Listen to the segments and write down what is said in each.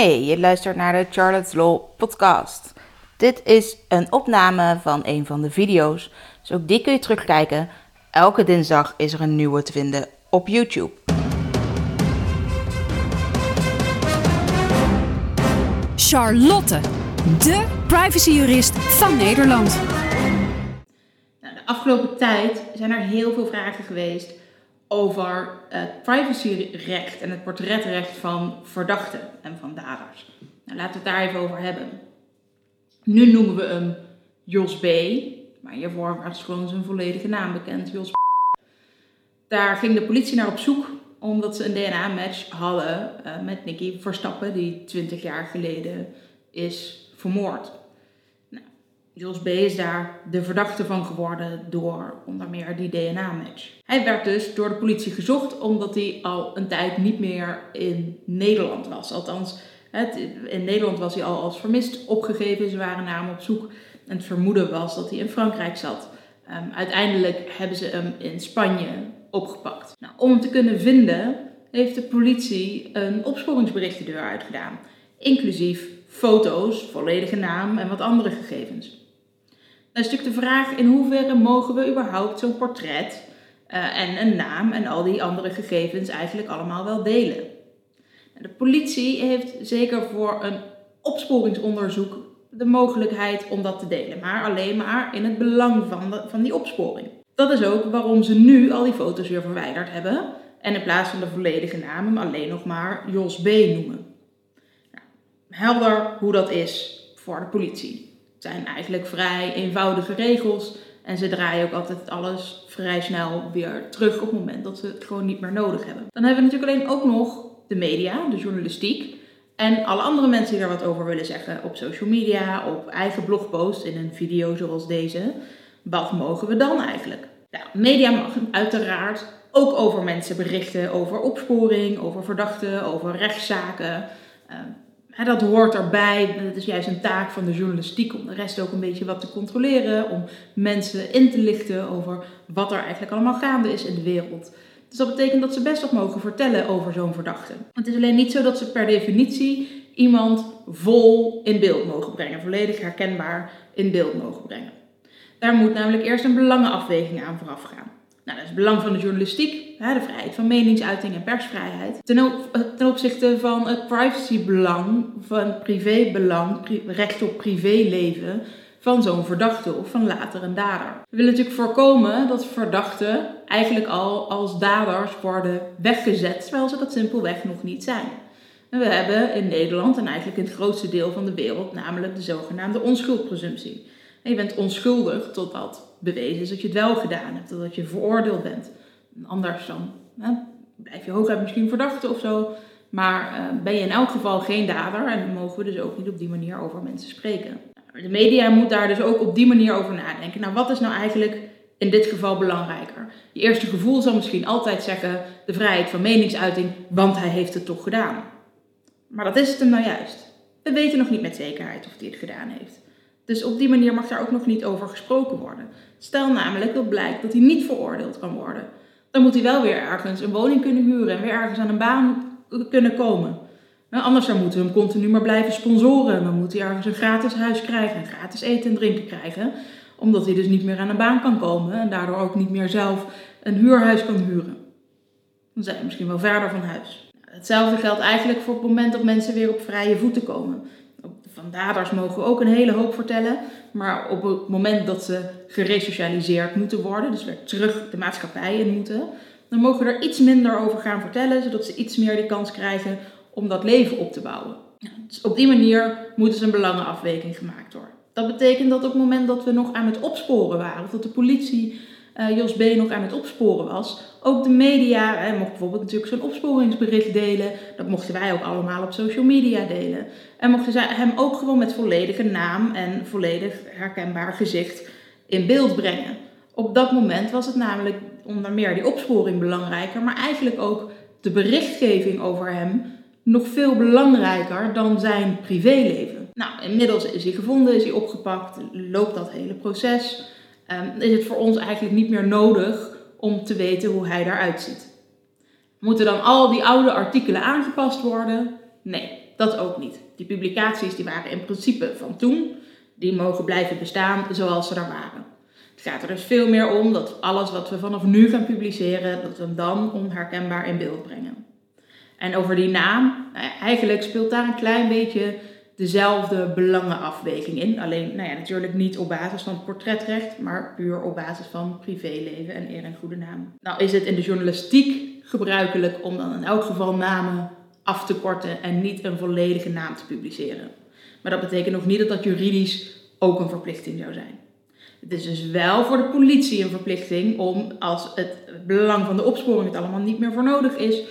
Hey, je luistert naar de Charlotte's Law podcast. Dit is een opname van een van de video's, dus ook die kun je terugkijken. Elke dinsdag is er een nieuwe te vinden op YouTube. Charlotte, de privacyjurist van Nederland. Nou, de afgelopen tijd zijn er heel veel vragen geweest over het privacyrecht en het portretrecht van verdachten en van daders. Nou, laten we het daar even over hebben. Nu noemen we hem Jos B. Maar hiervoor was gewoon zijn volledige naam bekend, Jos B. Daar ging de politie naar op zoek omdat ze een DNA-match hadden uh, met Nicky Verstappen, die 20 jaar geleden is vermoord. Jos B. is daar de verdachte van geworden door onder meer die DNA-match. Hij werd dus door de politie gezocht omdat hij al een tijd niet meer in Nederland was. Althans, in Nederland was hij al als vermist opgegeven. Ze waren naar hem op zoek. En het vermoeden was dat hij in Frankrijk zat. Um, uiteindelijk hebben ze hem in Spanje opgepakt. Nou, om hem te kunnen vinden, heeft de politie een opsporingsbericht de deur uitgedaan. Inclusief foto's, volledige naam en wat andere gegevens. Dan is natuurlijk de vraag in hoeverre mogen we überhaupt zo'n portret uh, en een naam en al die andere gegevens eigenlijk allemaal wel delen. De politie heeft zeker voor een opsporingsonderzoek de mogelijkheid om dat te delen, maar alleen maar in het belang van, van die opsporing. Dat is ook waarom ze nu al die foto's weer verwijderd hebben en in plaats van de volledige naam hem alleen nog maar Jos B noemen. Nou, helder hoe dat is voor de politie. Zijn eigenlijk vrij eenvoudige regels en ze draaien ook altijd alles vrij snel weer terug op het moment dat ze het gewoon niet meer nodig hebben. Dan hebben we natuurlijk alleen ook nog de media, de journalistiek. En alle andere mensen die daar wat over willen zeggen op social media, op eigen blogpost, in een video zoals deze. Wat mogen we dan eigenlijk? Nou, media mag uiteraard ook over mensen berichten, over opsporing, over verdachten, over rechtszaken. Uh, dat hoort erbij. Het is juist een taak van de journalistiek om de rest ook een beetje wat te controleren. Om mensen in te lichten over wat er eigenlijk allemaal gaande is in de wereld. Dus dat betekent dat ze best wat mogen vertellen over zo'n verdachte. Het is alleen niet zo dat ze per definitie iemand vol in beeld mogen brengen, volledig herkenbaar in beeld mogen brengen. Daar moet namelijk eerst een belangenafweging aan vooraf gaan. Nou, dat is het belang van de journalistiek, de vrijheid van meningsuiting en persvrijheid. Ten, ten opzichte van het privacybelang, van privébelang, recht op privéleven van zo'n verdachte of van later een dader. We willen natuurlijk voorkomen dat verdachten eigenlijk al als daders worden weggezet, terwijl ze dat simpelweg nog niet zijn. En we hebben in Nederland en eigenlijk in het grootste deel van de wereld namelijk de zogenaamde onschuldpresumptie. Je bent onschuldig totdat bewezen is dat je het wel gedaan hebt, totdat je veroordeeld bent. Anders dan hè, blijf je hooguit misschien verdachte of zo, maar uh, ben je in elk geval geen dader en mogen we dus ook niet op die manier over mensen spreken. De media moet daar dus ook op die manier over nadenken. Nou, wat is nou eigenlijk in dit geval belangrijker? Je eerste gevoel zal misschien altijd zeggen de vrijheid van meningsuiting, want hij heeft het toch gedaan. Maar dat is het hem nou juist. We weten nog niet met zekerheid of hij het gedaan heeft. Dus op die manier mag daar ook nog niet over gesproken worden. Stel namelijk dat blijkt dat hij niet veroordeeld kan worden. Dan moet hij wel weer ergens een woning kunnen huren en weer ergens aan een baan kunnen komen. Nou, anders dan moeten we hem continu maar blijven sponsoren. Dan moet hij ergens een gratis huis krijgen en gratis eten en drinken krijgen. Omdat hij dus niet meer aan een baan kan komen en daardoor ook niet meer zelf een huurhuis kan huren. Dan zijn we misschien wel verder van huis. Hetzelfde geldt eigenlijk voor het moment dat mensen weer op vrije voeten komen. Van daders mogen we ook een hele hoop vertellen. Maar op het moment dat ze geresocialiseerd moeten worden, dus weer terug de maatschappij in moeten, dan mogen we er iets minder over gaan vertellen, zodat ze iets meer de kans krijgen om dat leven op te bouwen. Dus op die manier moet dus een belangenafweging gemaakt worden. Dat betekent dat op het moment dat we nog aan het opsporen waren, of dat de politie uh, Jos B. nog aan het opsporen was, ook de media, hè, mocht bijvoorbeeld natuurlijk zo'n opsporingsbericht delen, dat mochten wij ook allemaal op social media delen. En mochten zij hem ook gewoon met volledige naam en volledig herkenbaar gezicht in beeld brengen. Op dat moment was het namelijk onder meer die opsporing belangrijker, maar eigenlijk ook de berichtgeving over hem nog veel belangrijker dan zijn privéleven. Nou, inmiddels is hij gevonden, is hij opgepakt, loopt dat hele proces. Um, is het voor ons eigenlijk niet meer nodig om te weten hoe hij daaruit ziet. Moeten dan al die oude artikelen aangepast worden? Nee, dat ook niet. Die publicaties die waren in principe van toen, die mogen blijven bestaan zoals ze er waren. Het gaat er dus veel meer om dat alles wat we vanaf nu gaan publiceren, dat we dan onherkenbaar in beeld brengen. En over die naam, nou eigenlijk speelt daar een klein beetje dezelfde belangenafweging in. Alleen nou ja, natuurlijk niet op basis van portretrecht, maar puur op basis van privéleven en eer en goede naam. Nou is het in de journalistiek gebruikelijk om dan in elk geval namen af te korten en niet een volledige naam te publiceren. Maar dat betekent nog niet dat dat juridisch ook een verplichting zou zijn. Het is dus wel voor de politie een verplichting om, als het belang van de opsporing het allemaal niet meer voor nodig is,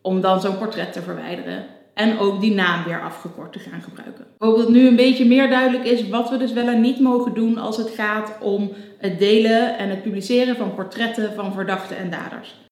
om dan zo'n portret te verwijderen en ook die naam weer afgekort te gaan gebruiken. Ik hoop dat nu een beetje meer duidelijk is wat we dus wel en niet mogen doen als het gaat om het delen en het publiceren van portretten van verdachten en daders.